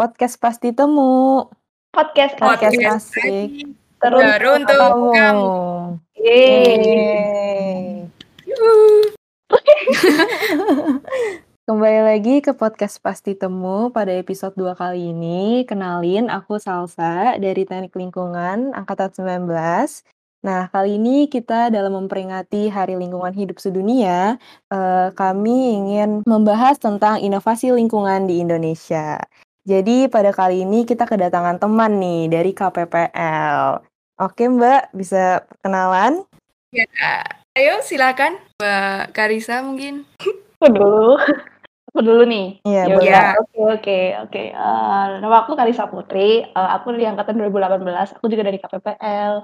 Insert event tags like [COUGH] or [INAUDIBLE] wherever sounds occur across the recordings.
Podcast Pasti Temu. Podcast Podcast asik. asik. Terus Teruntuk Kamu. kamu. Yeay. Yeay. [LAUGHS] Kembali lagi ke podcast Pasti Temu pada episode 2 kali ini. Kenalin, aku Salsa dari Teknik Lingkungan Angkatan 19. Nah, kali ini kita dalam memperingati Hari Lingkungan Hidup Sedunia, eh, kami ingin membahas tentang inovasi lingkungan di Indonesia. Jadi pada kali ini kita kedatangan teman nih dari KPPL. Oke Mbak, bisa perkenalan? Ya, ayo silakan Mbak Karisa mungkin. Aku dulu. Aku dulu nih. Iya, Ya boleh. Oke, oke, oke. Eh, nama aku Karisa Putri. Eh, aku dari angkatan 2018. Aku juga dari KPPL.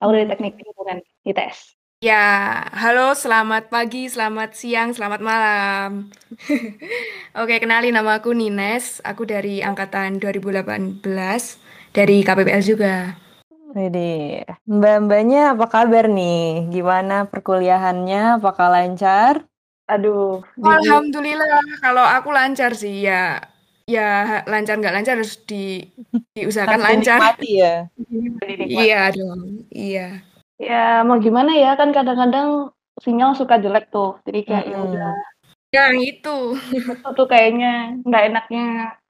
Aku dari Teknik Lingkungan ITS. Ya, halo, selamat pagi, selamat siang, selamat malam. [LAUGHS] Oke, kenalin nama aku Nines. Aku dari angkatan 2018 dari KPPL juga. Wede, mbak-mbaknya apa kabar nih? Gimana perkuliahannya? Apakah lancar? Aduh, di Alhamdulillah, kalau aku lancar sih ya. Ya lancar nggak lancar harus di diusahakan Harus lancar. dinikmati ya. Iya dong, iya. Ya, mau gimana ya? Kan kadang-kadang sinyal suka jelek tuh. Jadi kayak ya Mm-mm. udah. Yang itu. Itu tuh kayaknya nggak enaknya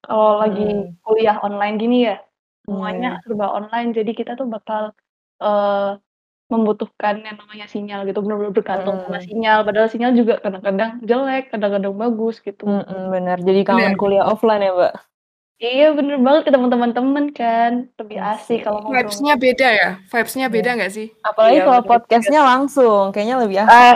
kalau lagi Hmm. kuliah online gini ya. Semuanya Iya. serba online. Jadi kita tuh bakal eh membutuhkan yang namanya sinyal gitu. Benar-benar bergantung sama Hmm. sinyal. Padahal sinyal juga kadang-kadang jelek, kadang-kadang bagus gitu. Mm-mm, benar. Jadi kangen kuliah offline ya, Mbak? Iya, bener banget ketemu teman-teman kan. Lebih asik kalau ngobrol. Vibes-nya beda ya? Vibes-nya Iya. beda nggak sih? Apalagi Iya, kalau podcastnya langsung, kayaknya lebih asik. Ah,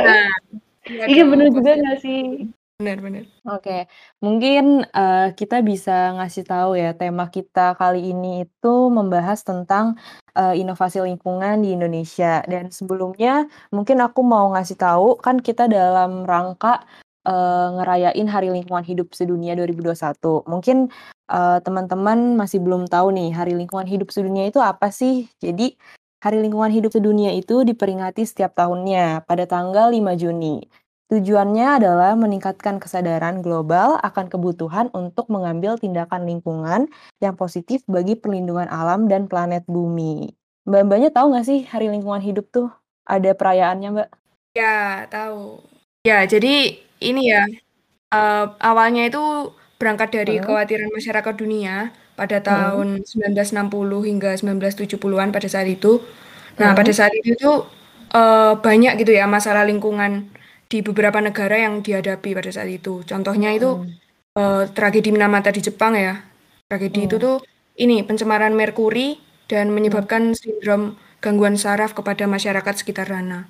Nah, iya dong, bener juga nggak sih? Benar-benar. Oke, mungkin eh, kita bisa ngasih tahu ya tema kita kali ini itu membahas tentang eh, inovasi lingkungan di Indonesia. Dan sebelumnya mungkin aku mau ngasih tahu kan kita dalam rangka eh, ngerayain Hari Lingkungan Hidup Sedunia 2021. Mungkin eh, teman-teman masih belum tahu nih Hari Lingkungan Hidup Sedunia itu apa sih? Jadi Hari Lingkungan Hidup Sedunia itu diperingati setiap tahunnya pada tanggal 5 Juni. Tujuannya adalah meningkatkan kesadaran global akan kebutuhan untuk mengambil tindakan lingkungan yang positif bagi perlindungan alam dan planet bumi. Mbak-mbaknya tahu nggak sih Hari Lingkungan Hidup tuh ada perayaannya, Mbak? Ya, tahu. Ya, jadi ini ya, eh, awalnya itu berangkat dari Hmm. kekhawatiran masyarakat dunia pada Hmm. tahun 1960 hingga 1970-an pada saat itu. Nah, pada saat itu tuh eh, banyak gitu ya masalah lingkungan di beberapa negara yang dihadapi pada saat itu. Contohnya itu eh, tragedi Minamata di Jepang ya. Tragedi itu Hmm. tuh ini pencemaran merkuri dan menyebabkan sindrom gangguan saraf kepada masyarakat sekitar sana.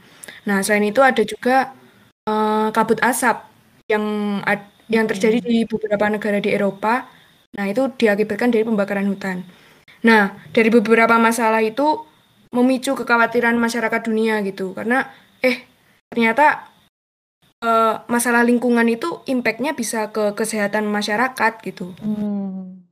Nah, selain itu ada juga eh, kabut asap yang ad- yang terjadi di beberapa negara di Eropa. Nah, itu diakibatkan dari pembakaran hutan. Nah, dari beberapa masalah itu memicu kekhawatiran masyarakat dunia gitu. Karena eh ternyata eh, masalah lingkungan itu impact-nya bisa ke kesehatan masyarakat gitu. Hmm.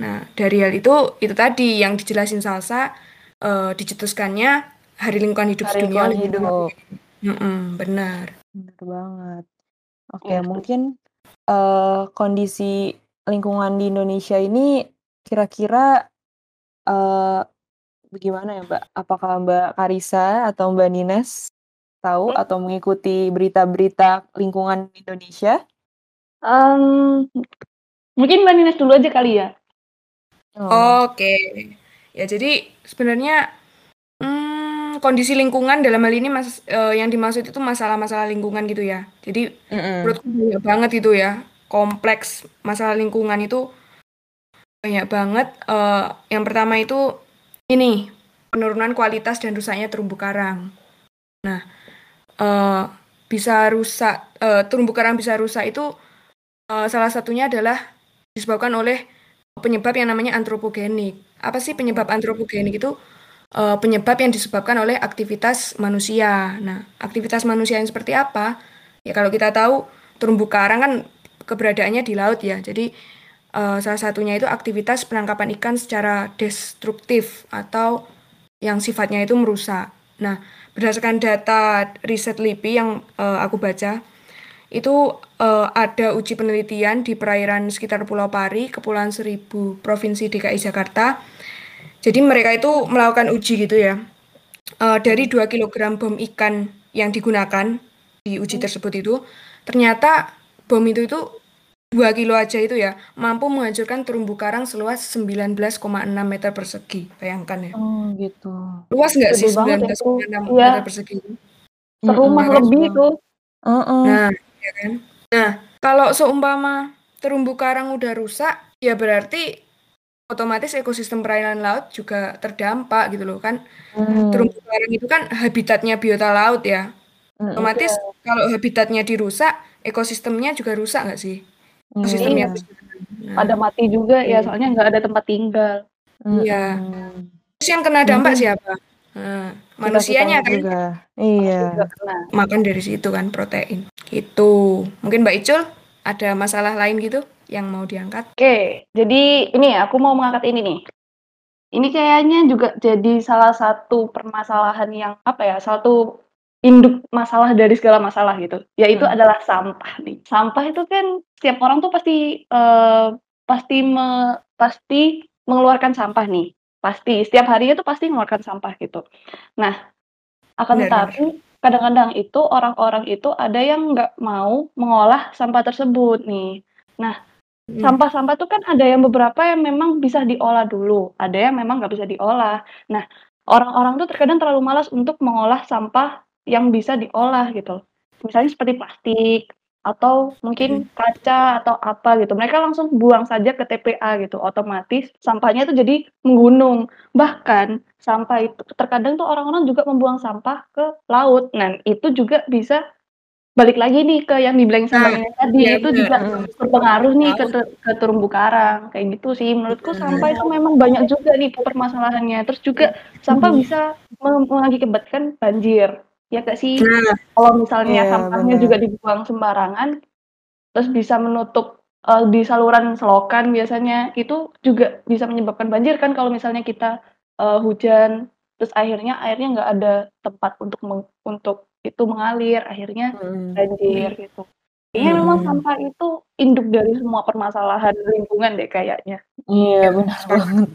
Nah, dari hal itu, itu tadi yang dijelasin Salsa, eh, dicetuskannya Hari Lingkungan Hidup Hari Sedunia. Lingkungan Hidup. Mm-mm, benar. Benar banget. Oke, Iya. mungkin eh, kondisi lingkungan di Indonesia ini kira-kira eh, bagaimana ya, Mbak? Apakah Mbak Karisa atau Mbak Nines tahu atau mengikuti berita-berita lingkungan di Indonesia? Em, mungkin Mbak Nines dulu aja kali ya. Oh, Oke. Ya, jadi sebenarnya hmm, kondisi lingkungan dalam hal ini mas, eh, yang dimaksud itu masalah-masalah lingkungan gitu ya. Jadi mm-mm. menurutku banyak banget itu ya. Kompleks masalah lingkungan itu banyak banget. Eh, yang pertama itu ini penurunan kualitas dan rusaknya terumbu karang. Nah, eh, bisa rusak, eh, terumbu karang bisa rusak itu eh, salah satunya adalah disebabkan oleh penyebab yang namanya antropogenik. Apa sih penyebab antropogenik itu? Eh, penyebab yang disebabkan oleh aktivitas manusia. Nah, aktivitas manusia yang seperti apa? Ya kalau kita tahu terumbu karang kan keberadaannya di laut ya. Jadi eh, salah satunya itu aktivitas penangkapan ikan secara destruktif atau yang sifatnya itu merusak. Nah, berdasarkan data riset LIPI yang eh, aku baca, itu uh, ada uji penelitian di perairan sekitar Pulau Pari, Kepulauan Seribu, Provinsi DKI Jakarta. Jadi mereka itu melakukan uji gitu ya. Uh, dari 2 kg bom ikan yang digunakan di uji tersebut itu, ternyata bom itu itu 2 kilo aja itu ya, mampu menghancurkan terumbu karang seluas 19,6 meter persegi. Bayangkan ya. Oh, gitu. Luas nggak sih 19,6 ya. meter persegi? Serumah hmm, lebih itu. Uh -uh. Nah, ya kan? Nah, kalau seumpama terumbu karang udah rusak, ya berarti otomatis ekosistem perairan laut juga terdampak gitu loh kan. Hmm. Terumbu karang itu kan habitatnya biota laut ya. Hmm, otomatis iya. kalau habitatnya dirusak, ekosistemnya juga rusak nggak sih? Ekosistemnya iya. Nah. Pada mati juga ya, iya. soalnya nggak ada tempat tinggal. Iya. Terus yang kena dampak hmm. siapa? Nah, manusianya kan juga. Iya. Makan dari situ kan protein. Gitu. Mungkin Mbak Icul ada masalah lain gitu yang mau diangkat? Oke, jadi ini aku mau mengangkat ini nih. Ini kayaknya juga jadi salah satu permasalahan yang apa ya? Satu induk masalah dari segala masalah gitu, yaitu hmm. adalah sampah nih. Sampah itu kan setiap orang tuh pasti uh, pasti me, pasti mengeluarkan sampah nih. Pasti setiap harinya tuh pasti mengeluarkan sampah gitu. Nah, akan tetapi kadang-kadang itu orang-orang itu ada yang nggak mau mengolah sampah tersebut nih. Nah. Sampah-sampah tuh kan ada yang beberapa yang memang bisa diolah dulu, ada yang memang nggak bisa diolah. Nah, orang-orang tuh terkadang terlalu malas untuk mengolah sampah yang bisa diolah gitu. Misalnya seperti plastik atau mungkin hmm. kaca atau apa gitu. Mereka langsung buang saja ke TPA gitu. Otomatis sampahnya itu jadi menggunung. Bahkan sampah itu terkadang tuh orang-orang juga membuang sampah ke laut. Nah, itu juga bisa balik lagi nih ke yang dibilang sama nah, tadi iya, itu juga hmm. berpengaruh nih ke, ke terumbu karang kayak gitu sih. Menurutku sampah itu memang banyak juga nih permasalahannya. Terus juga sampah bisa mengakibatkan banjir. Ya gak sih? Nah, kalau misalnya yeah, sampahnya bener. juga dibuang sembarangan, terus bisa menutup uh, di saluran selokan biasanya, itu juga bisa menyebabkan banjir kan kalau misalnya kita uh, hujan, terus akhirnya airnya nggak ada tempat untuk meng untuk itu mengalir, akhirnya hmm. banjir gitu. Kayaknya hmm. memang sampah itu induk dari semua permasalahan lingkungan deh kayaknya. Iya, benar banget.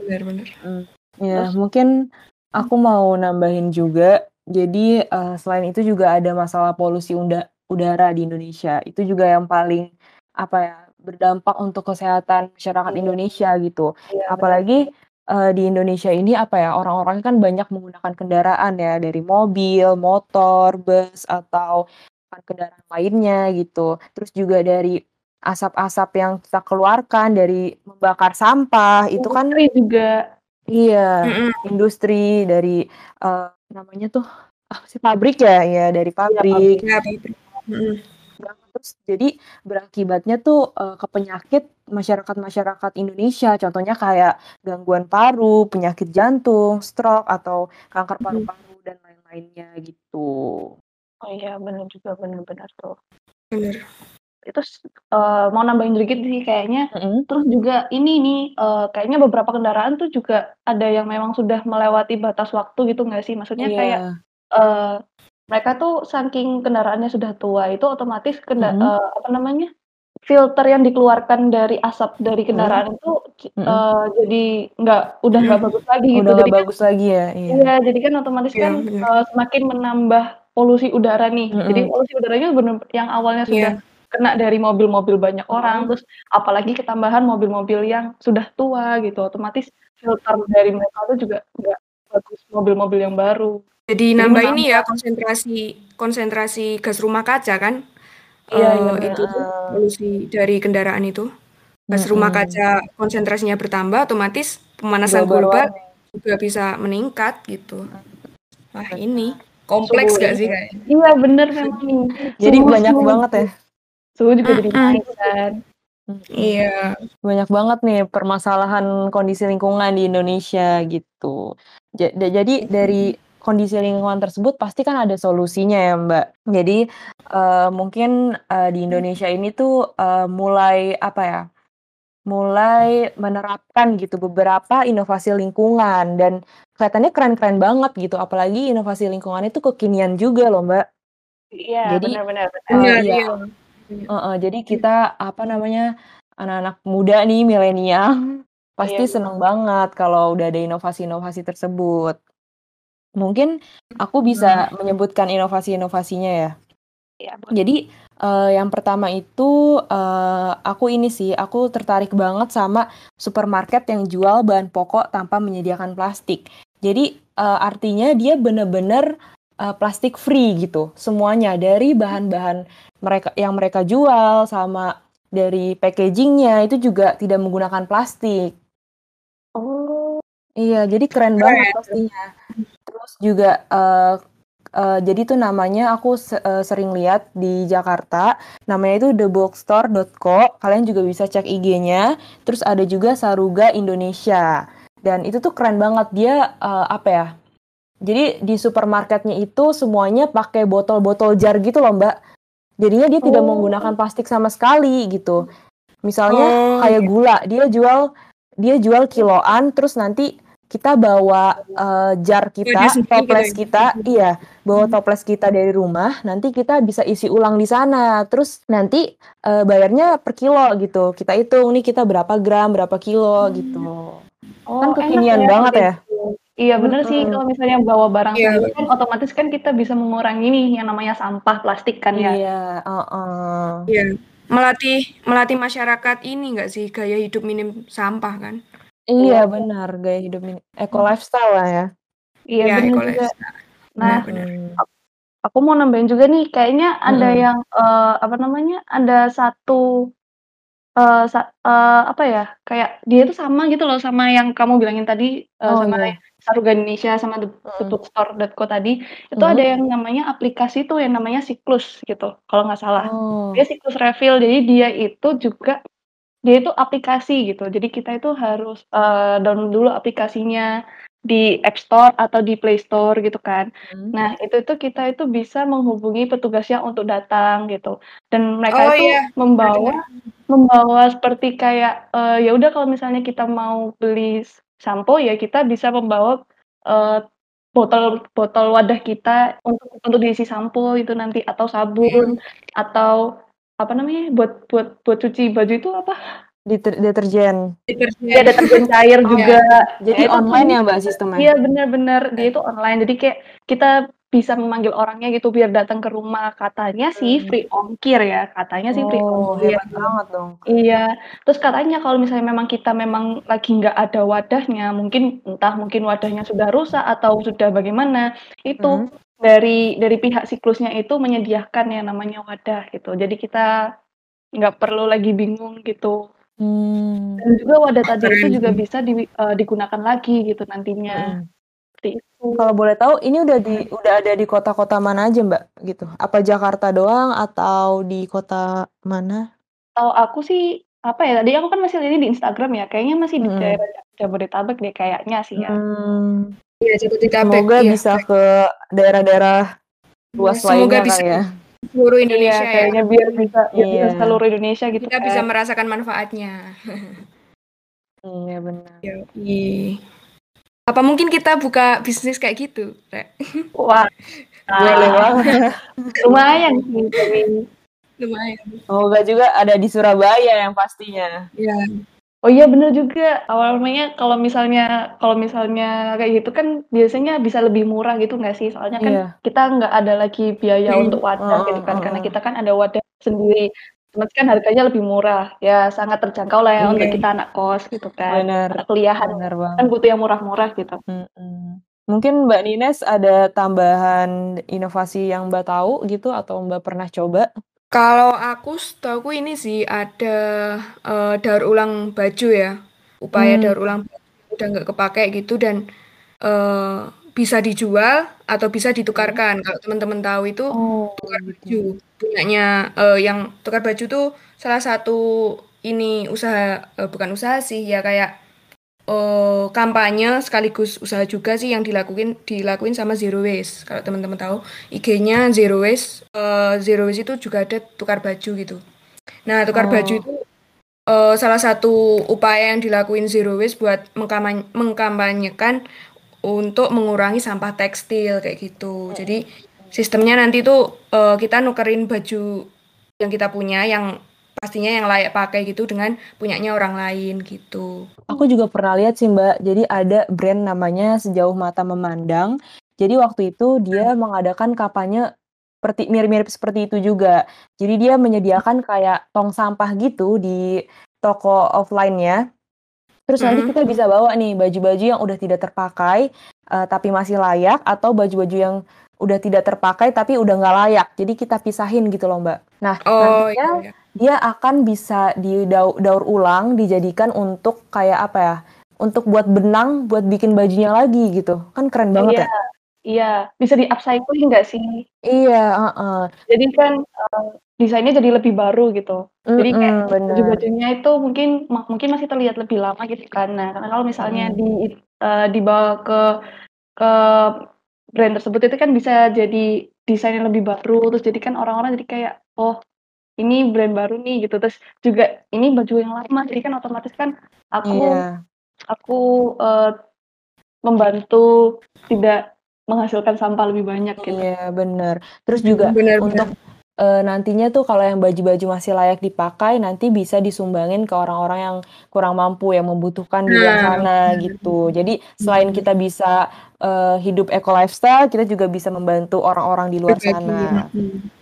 Benar-benar. Hmm. Ya, mungkin aku mau nambahin juga jadi, uh, selain itu juga ada masalah polusi unda udara di Indonesia. Itu juga yang paling, apa ya, berdampak untuk kesehatan masyarakat iya. Indonesia gitu. Iya, Apalagi, uh, di Indonesia ini, apa ya, orang-orang kan banyak menggunakan kendaraan ya, dari mobil, motor, bus, atau kendaraan lainnya gitu. Terus juga dari asap-asap yang kita keluarkan dari membakar sampah, itu kan juga. Iya, industri dari, uh, namanya tuh, apa sih, pabrik ya? Ya dari Iya, pabrik. Iya, pabrik. Terus jadi berakibatnya tuh, uh, ke penyakit masyarakat-masyarakat Indonesia, contohnya kayak gangguan paru, penyakit jantung, stroke, atau kanker paru-paru dan lain-lainnya gitu. Oh iya, benar juga, benar-benar tuh. Benar itu uh, mau nambahin dikit sih kayaknya, -hmm. terus juga ini nih, uh, kayaknya beberapa kendaraan tuh juga ada yang memang sudah melewati batas waktu gitu nggak sih? Maksudnya yeah. kayak, uh, mereka tuh saking kendaraannya sudah tua itu otomatis kenda -hmm. uh, apa namanya, filter yang dikeluarkan dari asap dari kendaraan -hmm. itu, -hmm. uh, jadi nggak udah nggak bagus lagi gitu. Udah nggak bagus lagi ya? Iya. Iya, jadi kan otomatis yeah, kan, uh, semakin menambah polusi udara nih. -hmm. Jadi polusi udaranya bener yang awalnya sudah yeah kena dari mobil-mobil banyak orang, terus apalagi ketambahan mobil-mobil yang sudah tua gitu, otomatis filter dari mereka itu juga nggak bagus mobil-mobil yang baru. Jadi nambah ini ya konsentrasi konsentrasi gas rumah kaca kan? Iya iya, uh, itu tuh polusi dari kendaraan itu. Gas rumah kaca konsentrasinya bertambah, otomatis pemanasan global juga bisa meningkat gitu. Wah ini kompleks gak sih kayaknya? Iya bener memang. Jadi banyak banget ya? Suhu juga jadi naik kan. Iya. Banyak banget nih permasalahan kondisi lingkungan di Indonesia gitu. jadi dari kondisi lingkungan tersebut pasti kan ada solusinya ya Mbak. Jadi uh, mungkin uh, di Indonesia ini tuh uh, mulai apa ya? Mulai menerapkan gitu beberapa inovasi lingkungan dan kelihatannya keren-keren banget gitu. Apalagi inovasi lingkungan itu kekinian juga loh Mbak. Iya, Jadi, benar benar iya. iya. Heeh, jadi kita, apa namanya, anak-anak muda nih milenial, Iya, pasti benar. seneng banget kalau udah ada inovasi-inovasi tersebut. Mungkin aku bisa Nah. menyebutkan inovasi-inovasinya ya. Boleh. Jadi, eee, yang pertama itu, eee, aku ini sih, aku tertarik banget sama supermarket yang jual bahan pokok tanpa menyediakan plastik. Jadi, eee, artinya dia bener-bener, eee, plastik free gitu, semuanya dari bahan-bahan mereka yang mereka jual, sama dari packaging-nya itu juga tidak menggunakan plastik. Oh. Iya, jadi keren Keren. banget pastinya. Juga, eee eee, jadi tuh namanya aku se eee, sering lihat di Jakarta, namanya itu thebookstore.co, kalian juga bisa cek IG-nya, terus ada juga Saruga Indonesia. Dan itu tuh keren banget, dia, eee, apa ya, jadi di supermarketnya itu semuanya pakai botol-botol jar gitu loh, Mbak. Jadinya dia tidak Oh. menggunakan plastik sama sekali gitu. Misalnya Oh, kayak iya. gula, dia jual dia jual kiloan, terus nanti kita bawa, eee, jar kita, gitu toples ya? kita iya, bawa toples kita dari rumah, nanti kita bisa isi ulang di sana. Terus nanti, eee, bayarnya per kilo gitu, kita hitung nih kita berapa gram, berapa kilo gitu. Kan Oh, enak kekinian ya banget kayak ya? gitu. Iya bener sih kalau misalnya bawa barang Iya, sendiri kan otomatis kan kita bisa mengurangi nih yang namanya sampah plastik kan ya. Iya, heeh. Iya, melatih melatih masyarakat ini nggak sih, gaya hidup minim sampah kan? Iya Iya. benar, gaya hidup mini eco Mhm. lifestyle lah ya. Iya Iya, bener eco juga. lifestyle. Nah, Benar benar. Ak aku mau nambahin juga nih, kayaknya ada Mhm. yang, eee, apa namanya, ada satu, eee, sa eee, apa ya, kayak dia itu sama gitu loh sama yang kamu bilangin tadi, eee, Oh, sama iya. Saruga Indonesia sama the Mhm. thebookstore.co tadi, itu ada Mhm. yang namanya aplikasi tuh yang namanya Siklus gitu, kalau nggak salah. Dia Oh. siklus refill, jadi dia itu juga dia itu aplikasi gitu, jadi kita itu harus, eee, download dulu aplikasinya di App Store atau di Play Store gitu kan. Mhm. Nah, itu tuh kita itu bisa menghubungi petugasnya untuk datang gitu, dan mereka Oh itu iya, membawa membawa seperti kayak, eee, ya udah kalau misalnya kita mau beli sampo, ya kita bisa membawa, eee, botol botol wadah kita untuk untuk diisi sampo itu nanti, atau sabun, Mhm. atau apa namanya, buat buat buat cuci baju itu apa? Deter deterjen. Iya, Deterjen. deterjen cair [LAUGHS] Oh, juga. jadi Nah, itu online ya, Mbak, sistemnya? iya bener, dia Iya. itu online, jadi kayak kita bisa memanggil orangnya gitu biar datang ke rumah, katanya sih Mmm. free ongkir ya, katanya sih free Oh, ongkir. hebat banget dong. Iya, terus katanya kalau misalnya memang kita memang lagi nggak ada wadahnya, mungkin entah mungkin wadahnya sudah rusak atau sudah bagaimana, itu Mhm. Dari dari pihak Siklusnya itu menyediakan yang namanya wadah gitu, jadi kita nggak perlu lagi bingung gitu. Mmm. Dan juga wadah tadi itu juga bisa diwi eee, digunakan lagi gitu nantinya, seperti itu. Kalau boleh tahu ini udah di udah ada di kota-kota mana aja, Mbak, gitu? Apa Jakarta doang atau di kota mana? Setahu aku sih, apa ya, tadi aku kan masih lihatnya di Instagram ya, kayaknya masih di Mhm. daerah Ja Jabodetabek deh kayaknya sih ya. Mmm. Iya, Jabodetabek, Semoga iya. bisa ke daerah-daerah Iya, luas semoga lainnya bisa ya. seluruh Iya, Indonesia ya. kayaknya biar bisa biar bisa Iya. seluruh Indonesia gitu Kita bisa kan. merasakan manfaatnya. [LAUGHS] Iya, benar. Yoi. Apa mungkin kita buka bisnis kayak gitu, Rek? Wah. [LAUGHS] Boleh banget. [LAUGHS] Lumayan sih Lumayan. Semoga juga ada di Surabaya yang pastinya. Iya. Oh iya bener juga, awalnya kalau misalnya kalau misalnya kayak gitu kan biasanya bisa lebih murah gitu nggak sih? Soalnya kan Iya. kita nggak ada lagi biaya Mhm. untuk wadah gitu Heeh kan, karena heeh. kita kan ada wadah sendiri, otomatis kan harganya lebih murah, ya sangat terjangkau lah ya untuk Iya. kita anak kos gitu kan, Bener, anak kuliahan bener kan banget. butuh yang murah-murah gitu. Mhm. Mungkin Mbak Nines ada tambahan inovasi yang Mbak tahu gitu atau Mbak pernah coba? Kalau aku setahuku ini sih ada, eee, daur ulang baju ya, upaya Mmm. daur ulang baju udah nggak kepakai gitu dan, eee, bisa dijual atau bisa ditukarkan. Kalau teman-teman tahu itu Oh, tukar gitu. baju, punyanya, eee, yang tukar baju tuh salah satu ini usaha, eee, bukan usaha sih, ya kayak, eee, kampanye sekaligus usaha juga sih yang dilakuin dilakuin sama Zero Waste. Kalau teman-teman tahu IG-nya Zero Waste, eee, Zero Waste itu juga ada tukar baju gitu. Nah, tukar baju Oh. itu, eee, salah satu upaya yang dilakuin Zero Waste buat mengkampanyekan untuk mengurangi sampah tekstil kayak gitu. Jadi. Sistemnya nanti tuh uh, kita nukerin baju yang kita punya yang pastinya yang layak pakai gitu dengan punyanya orang lain gitu. Aku juga pernah lihat sih Mbak, jadi ada brand namanya Sejauh Mata Memandang. Jadi waktu itu dia mengadakan kampanye seperti mirip-mirip seperti itu juga. Jadi dia menyediakan kayak tong sampah gitu di toko offline-nya. Terus nanti kita bisa bawa nih baju-baju yang udah tidak terpakai uh, tapi masih layak atau baju-baju yang udah tidak terpakai tapi udah nggak layak. Jadi kita pisahin gitu loh Mbak. Nah oh, nantinya iya, iya. Dia akan bisa didaur daur ulang dijadikan untuk kayak apa ya? Untuk buat benang, buat bikin bajunya lagi gitu. Kan keren banget iya. ya. Iya, bisa di upcycling nggak sih? Iya, uh -uh. Jadi kan uh, desainnya jadi lebih baru gitu. Mm -hmm, jadi kayak baju-bajunya itu mungkin mungkin masih terlihat lebih lama gitu kan. Nah, karena kalau misalnya mm. di uh, dibawa ke ke brand tersebut itu kan bisa jadi desain yang lebih baru terus jadi kan orang-orang jadi kayak oh ini brand baru nih gitu terus juga ini baju yang lama jadi kan otomatis kan aku yeah. aku uh, membantu tidak menghasilkan sampah lebih banyak gitu. Iya, benar. Terus juga bener, untuk bener uh, nantinya tuh kalau yang baju-baju masih layak dipakai nanti bisa disumbangin ke orang-orang yang kurang mampu yang membutuhkan di luar nah, sana gitu. Jadi selain kita bisa uh, hidup eco lifestyle, kita juga bisa membantu orang-orang di luar sana.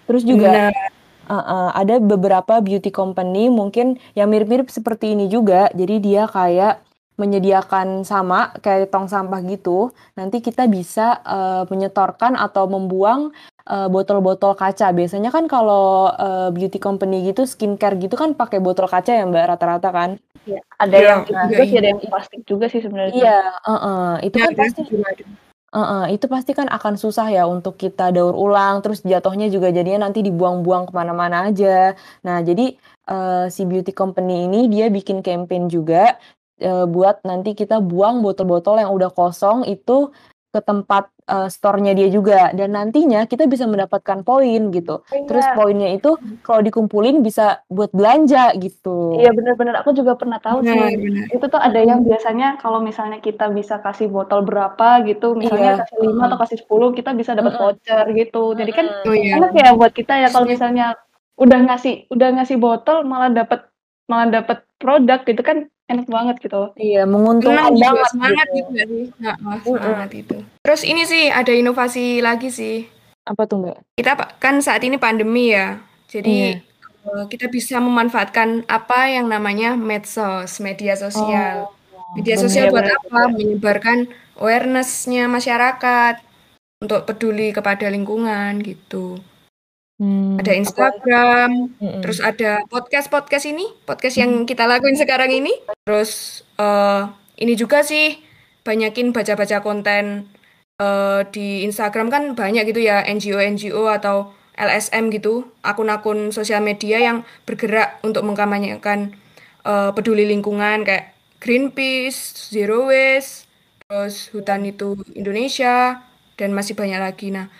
Terus juga uh, uh, ada beberapa beauty company mungkin yang mirip-mirip seperti ini juga. Jadi dia kayak menyediakan sama kayak tong sampah gitu, nanti kita bisa uh, menyetorkan atau membuang uh, botol-botol kaca. Biasanya kan kalau uh, beauty company gitu, skincare gitu kan pakai botol kaca ya Mbak rata-rata kan? Iya, ada ya, yang juga sih, ada yang plastik juga sih sebenarnya. Iya, uh -uh. itu ya, kan pasti Uh, uh, itu pasti kan akan susah ya untuk kita daur ulang, terus jatuhnya juga jadinya nanti dibuang-buang ke mana-mana aja. Nah, jadi uh, si beauty company ini dia bikin campaign juga uh, buat nanti kita buang botol-botol yang udah kosong itu ke tempat, uh, store-nya dia juga dan nantinya kita bisa mendapatkan poin gitu. Iya. Terus poinnya itu kalau dikumpulin bisa buat belanja gitu. Iya bener-bener aku juga pernah tahu sih. Bener. Itu tuh ada yang biasanya kalau misalnya kita bisa kasih botol berapa gitu, misalnya iya. kasih 5 atau kasih 10 kita bisa dapat voucher gitu. Jadi kan oh, iya. enak ya buat kita ya kalau misalnya udah ngasih udah ngasih botol malah dapat malah dapat produk gitu kan enak banget gitu. Iya, menguntungkan Senang banget semangat gitu. gitu sih? Heeh, semangat itu. Terus ini sih ada inovasi lagi sih. Apa tuh, Mbak? Kita kan saat ini pandemi ya. Jadi iya. Eh, kita bisa memanfaatkan apa yang namanya medsos, media sosial. Oh, media sosial buat apa? Menyebarkan awareness-nya masyarakat untuk peduli kepada lingkungan gitu. Hmm, Ada Instagram, apa? terus ada podcast-podcast ini, podcast yang kita lakuin sekarang ini. Terus uh, ini juga sih banyakin baca-baca konten uh, di Instagram kan banyak gitu ya NGO-NGO atau LSM gitu, akun-akun sosial media yang bergerak untuk mengkampanyekan uh, peduli lingkungan kayak Greenpeace, Zero Waste, terus Hutan itu Indonesia dan masih banyak lagi. Nah,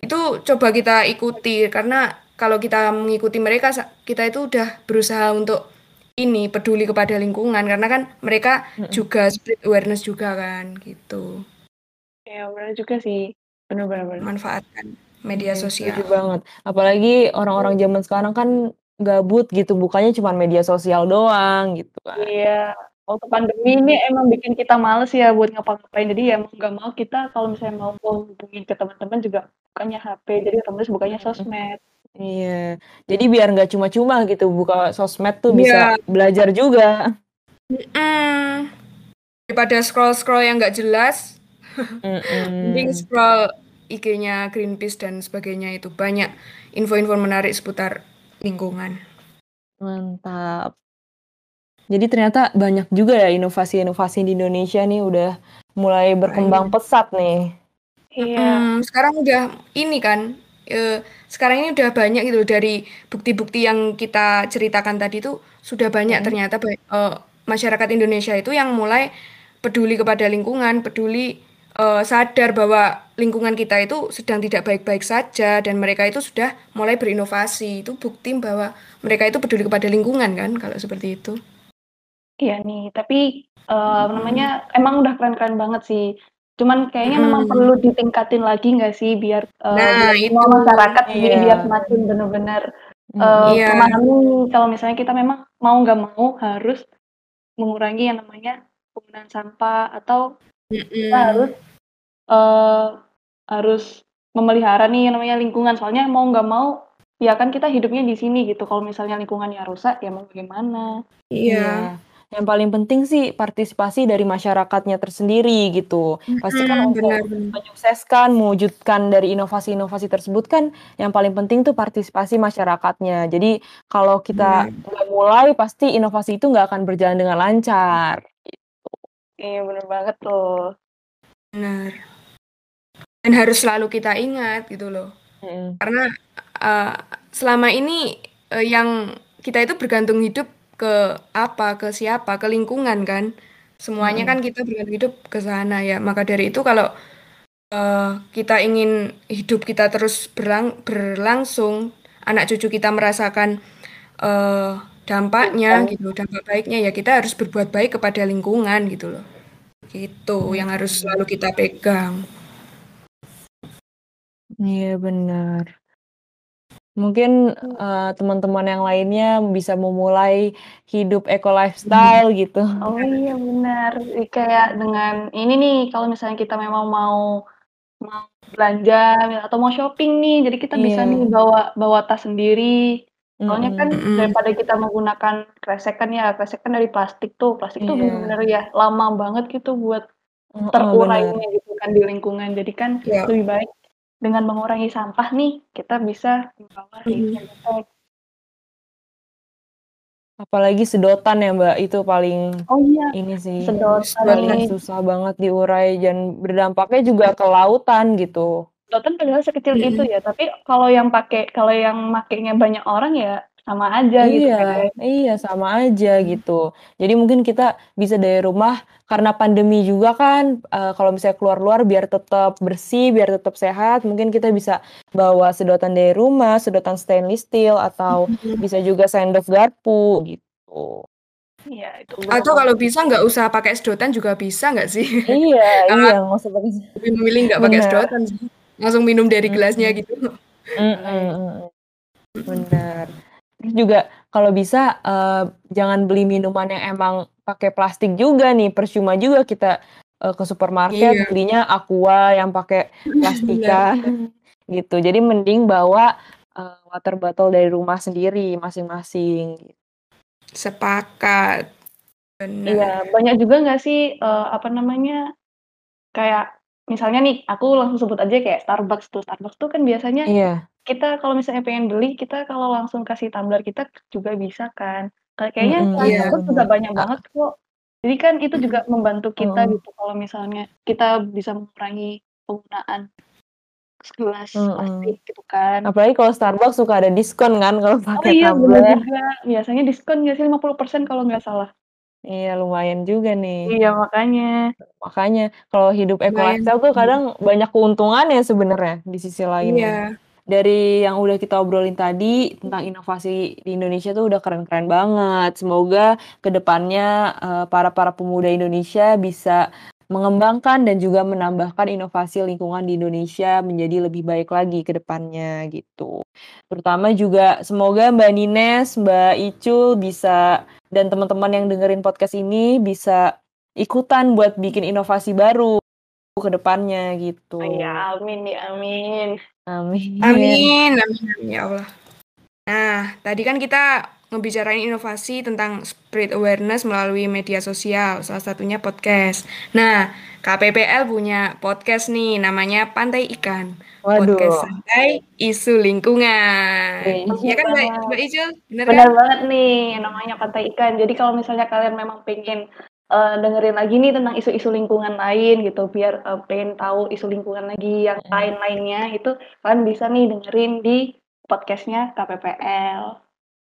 itu coba kita ikuti karena kalau kita mengikuti mereka kita itu udah berusaha untuk ini peduli kepada lingkungan karena kan mereka juga spread awareness juga kan gitu. Ya benar juga sih benar-benar manfaatkan media sosial. Setuju banget. Apalagi orang-orang zaman sekarang kan gabut gitu, bukannya cuma media sosial doang gitu kan. Iya waktu pandemi ini emang bikin kita males ya buat ngapa-ngapain. Jadi ya mau nggak mau kita kalau misalnya mau hubungin ke teman-teman juga bukannya HP, jadi otomatis bukannya sosmed. Iya, jadi biar nggak cuma-cuma gitu buka sosmed tuh bisa yeah. belajar juga. Mm. Daripada scroll-scroll yang nggak jelas, [LAUGHS] mending scroll IG-nya Greenpeace dan sebagainya itu banyak info-info menarik seputar lingkungan. Mantap. Jadi ternyata banyak juga ya inovasi-inovasi di Indonesia nih udah mulai berkembang pesat nih. Iya. Hmm, sekarang udah ini kan, e, sekarang ini udah banyak gitu dari bukti-bukti yang kita ceritakan tadi tuh sudah banyak hmm. ternyata e, masyarakat Indonesia itu yang mulai peduli kepada lingkungan, peduli e, sadar bahwa lingkungan kita itu sedang tidak baik-baik saja dan mereka itu sudah mulai berinovasi. Itu bukti bahwa mereka itu peduli kepada lingkungan kan kalau seperti itu. Iya nih, tapi, uh, namanya emang udah keren-keren banget sih. Cuman kayaknya memang Mhm. perlu ditingkatin lagi nggak sih biar, eee, Nah, biar semua itu. masyarakat sendiri Iya. biar semakin bener-bener, Mhm. eee, Iya. memahami kalau misalnya kita memang mau nggak mau harus mengurangi yang namanya penggunaan sampah atau kita harus, Mhm. eee, harus memelihara nih yang namanya lingkungan. Soalnya mau nggak mau, ya kan kita hidupnya di sini gitu, kalau misalnya lingkungannya rusak, ya mau bagaimana. Iya. Yang paling penting sih partisipasi dari masyarakatnya tersendiri gitu. Pasti kan untuk benar menyukseskan, mewujudkan dari inovasi-inovasi tersebut kan yang paling penting tuh partisipasi masyarakatnya. Jadi kalau kita nggak mulai, pasti inovasi itu nggak akan berjalan dengan lancar, gitu. Iya, bener banget tuh. Benar. Dan harus selalu kita ingat gitu loh. Mhm. Karena, eee, selama ini, eee, yang kita itu bergantung hidup ke apa, ke siapa, ke lingkungan kan. Semuanya Mhm. kan kita bergantung hidup ke sana ya. Maka dari itu kalau, eee, kita ingin hidup kita terus berlang berlangsung, anak cucu kita merasakan, eee, dampaknya Betul. gitu, dampak baiknya, ya kita harus berbuat baik kepada lingkungan gitu loh. Gitu, yang harus Mhm. selalu kita pegang. Iya, benar. Mungkin, eee, teman-teman yang lainnya bisa memulai hidup eco lifestyle gitu. Oh iya, benar. Kayak dengan ini nih, kalau misalnya kita memang mau mau belanja atau mau shopping nih, jadi kita bisa nih Iya. bawa bawa tas sendiri. Soalnya kan Mhm. Mhm. daripada kita menggunakan kresek kan ya, kresek kan dari plastik tuh, plastik tuh Iya. bener-bener ya lama banget gitu buat Heeh, terurainya gitu kan di lingkungan. Jadi kan Iya. lebih baik dengan mengurangi sampah nih, kita bisa membawa Mhm. Apalagi sedotan ya, Mbak, itu paling Oh iya, ini sih, sedotan nih. susah banget diurai dan berdampaknya juga ke lautan gitu. Sedotan padahal sekecil itu Mhm. ya, tapi kalau yang pakai kalau yang makainya banyak orang ya sama aja gitu Iya, kan. iya sama aja gitu. Jadi mungkin kita bisa dari rumah karena pandemi juga kan, eee, kalau misalnya keluar-luar biar tetap bersih, biar tetap sehat, mungkin kita bisa bawa sedotan dari rumah, sedotan stainless steel, atau Mhm. bisa juga sendok garpu gitu. Iya, itu Atau kalau bisa nggak usah pakai sedotan juga bisa nggak sih? Iya [LAUGHS] iya, nggak usah pakai [LAUGHS] lebih memilih nggak pakai sedotan sih, langsung minum dari gelasnya gitu. Mhm Bahaya. mhm. Terus juga kalau bisa, eee, jangan beli minuman yang emang pakai plastik juga nih, percuma juga kita, eee, ke supermarket Iya. belinya Aqua yang pakai plastikan bener. [LAUGHS] gitu. Jadi mending bawa, eee, water bottle dari rumah sendiri masing-masing. Sepakat. Iya, Bener. banyak juga nggak sih, eee, apa namanya, kayak misalnya nih, aku langsung sebut aja kayak Starbucks tuh. Starbucks tuh kan biasanya Iya. Kita kalau misalnya pengen beli, kita kalau langsung kasih tumbler kita juga bisa kan. Kayak kayaknya Iya. bener Starbucks juga bener. banyak banget kok. Jadi kan itu juga membantu kita Heeh. gitu kalau misalnya kita bisa mengurangi penggunaan gelas Mhm. plastik gitu kan. Apalagi kalau Starbucks suka ada diskon kan kalau Oh pakai iya, bener tumbler. juga. Biasanya diskon nggak sih 50% kalau nggak salah? Iya, lumayan juga nih. Iya, makanya. Makanya kalau hidup lifestyle tuh kadang banyak keuntungannya sebenarnya di sisi lainnya. Iya. Dari yang udah kita obrolin tadi tentang inovasi di Indonesia tuh udah keren-keren banget. Semoga ke depannya, eee, para para pemuda Indonesia bisa mengembangkan dan juga menambahkan inovasi lingkungan di Indonesia menjadi lebih baik lagi ke depannya gitu. Terutama juga semoga Mbak Nines, Mbak Icul bisa dan teman-teman yang dengerin podcast ini bisa ikutan buat bikin inovasi baru ke depannya gitu. Oh iya, amin ya, amin. Amin. Amin amin amin ya Allah. Nah, tadi kan kita ngebicarain inovasi tentang spread awareness melalui media sosial, salah satunya podcast. Nah, KPPL punya podcast nih, namanya Pantai Ikan. Waduh. Podcast santai isu lingkungan. Wih. Ya kan Mbak, Bener. Mbak Icul? Bener kan? Bener banget nih, namanya Pantai Ikan. Jadi kalau misalnya kalian memang pengen, eee, dengerin lagi nih tentang isu-isu lingkungan lain gitu, biar, eee, pengen tahu isu lingkungan lagi yang Mhm. lain-lainnya, itu kalian bisa nih dengerin di podcast-nya KPPL.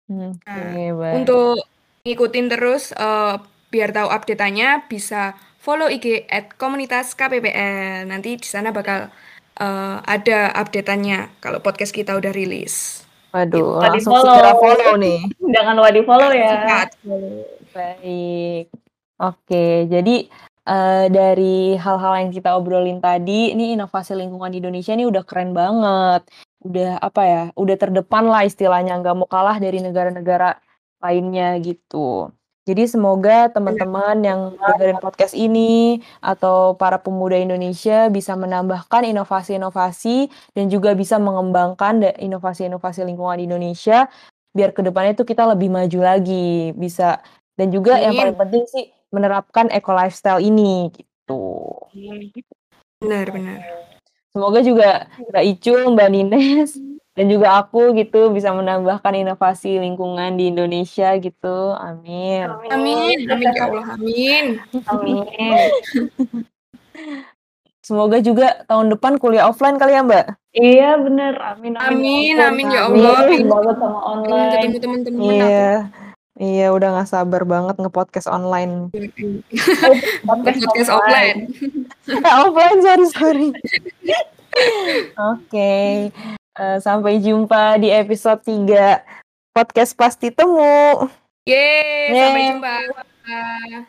Nah, Oke, baik. untuk ngikutin terus, eee, biar tahu update-annya bisa follow IG @komunitas_kppl. Nanti di sana bakal, eee, ada update-annya kalau podcast kita udah rilis. Waduh, langsung di-follow. segera follow nih. [LAUGHS] Jangan lupa di-follow ya. Cepat. Baik. Oke, jadi uh, dari hal-hal yang kita obrolin tadi, ini inovasi lingkungan di Indonesia ini udah keren banget. Udah apa ya, udah terdepan lah istilahnya, nggak mau kalah dari negara-negara lainnya gitu. Jadi semoga teman-teman yang dengerin podcast ini atau para pemuda Indonesia bisa menambahkan inovasi-inovasi dan juga bisa mengembangkan inovasi-inovasi lingkungan di Indonesia biar ke depannya itu kita lebih maju lagi bisa dan juga yang paling penting sih menerapkan eco lifestyle ini gitu. Benar benar. Semoga juga Mbak Icul, Mbak Nines dan juga aku gitu bisa menambahkan inovasi lingkungan di Indonesia gitu. Amin. Amin. Amin ya Allah. Amin. Amin. Semoga juga tahun depan kuliah offline kali ya, Mbak? Iya, bener. Amin. Amin. Amin, amin ya Allah. Amin banget sama online. Ketemu teman-teman Iya. Iya, udah gak sabar banget nge-podcast online. [LAUGHS] podcast, podcast offline. [LAUGHS] offline, sorry, sorry. Oke. Okay. Uh, sampai jumpa di episode 3 podcast pasti temu. Yeay, Yeay. sampai jumpa.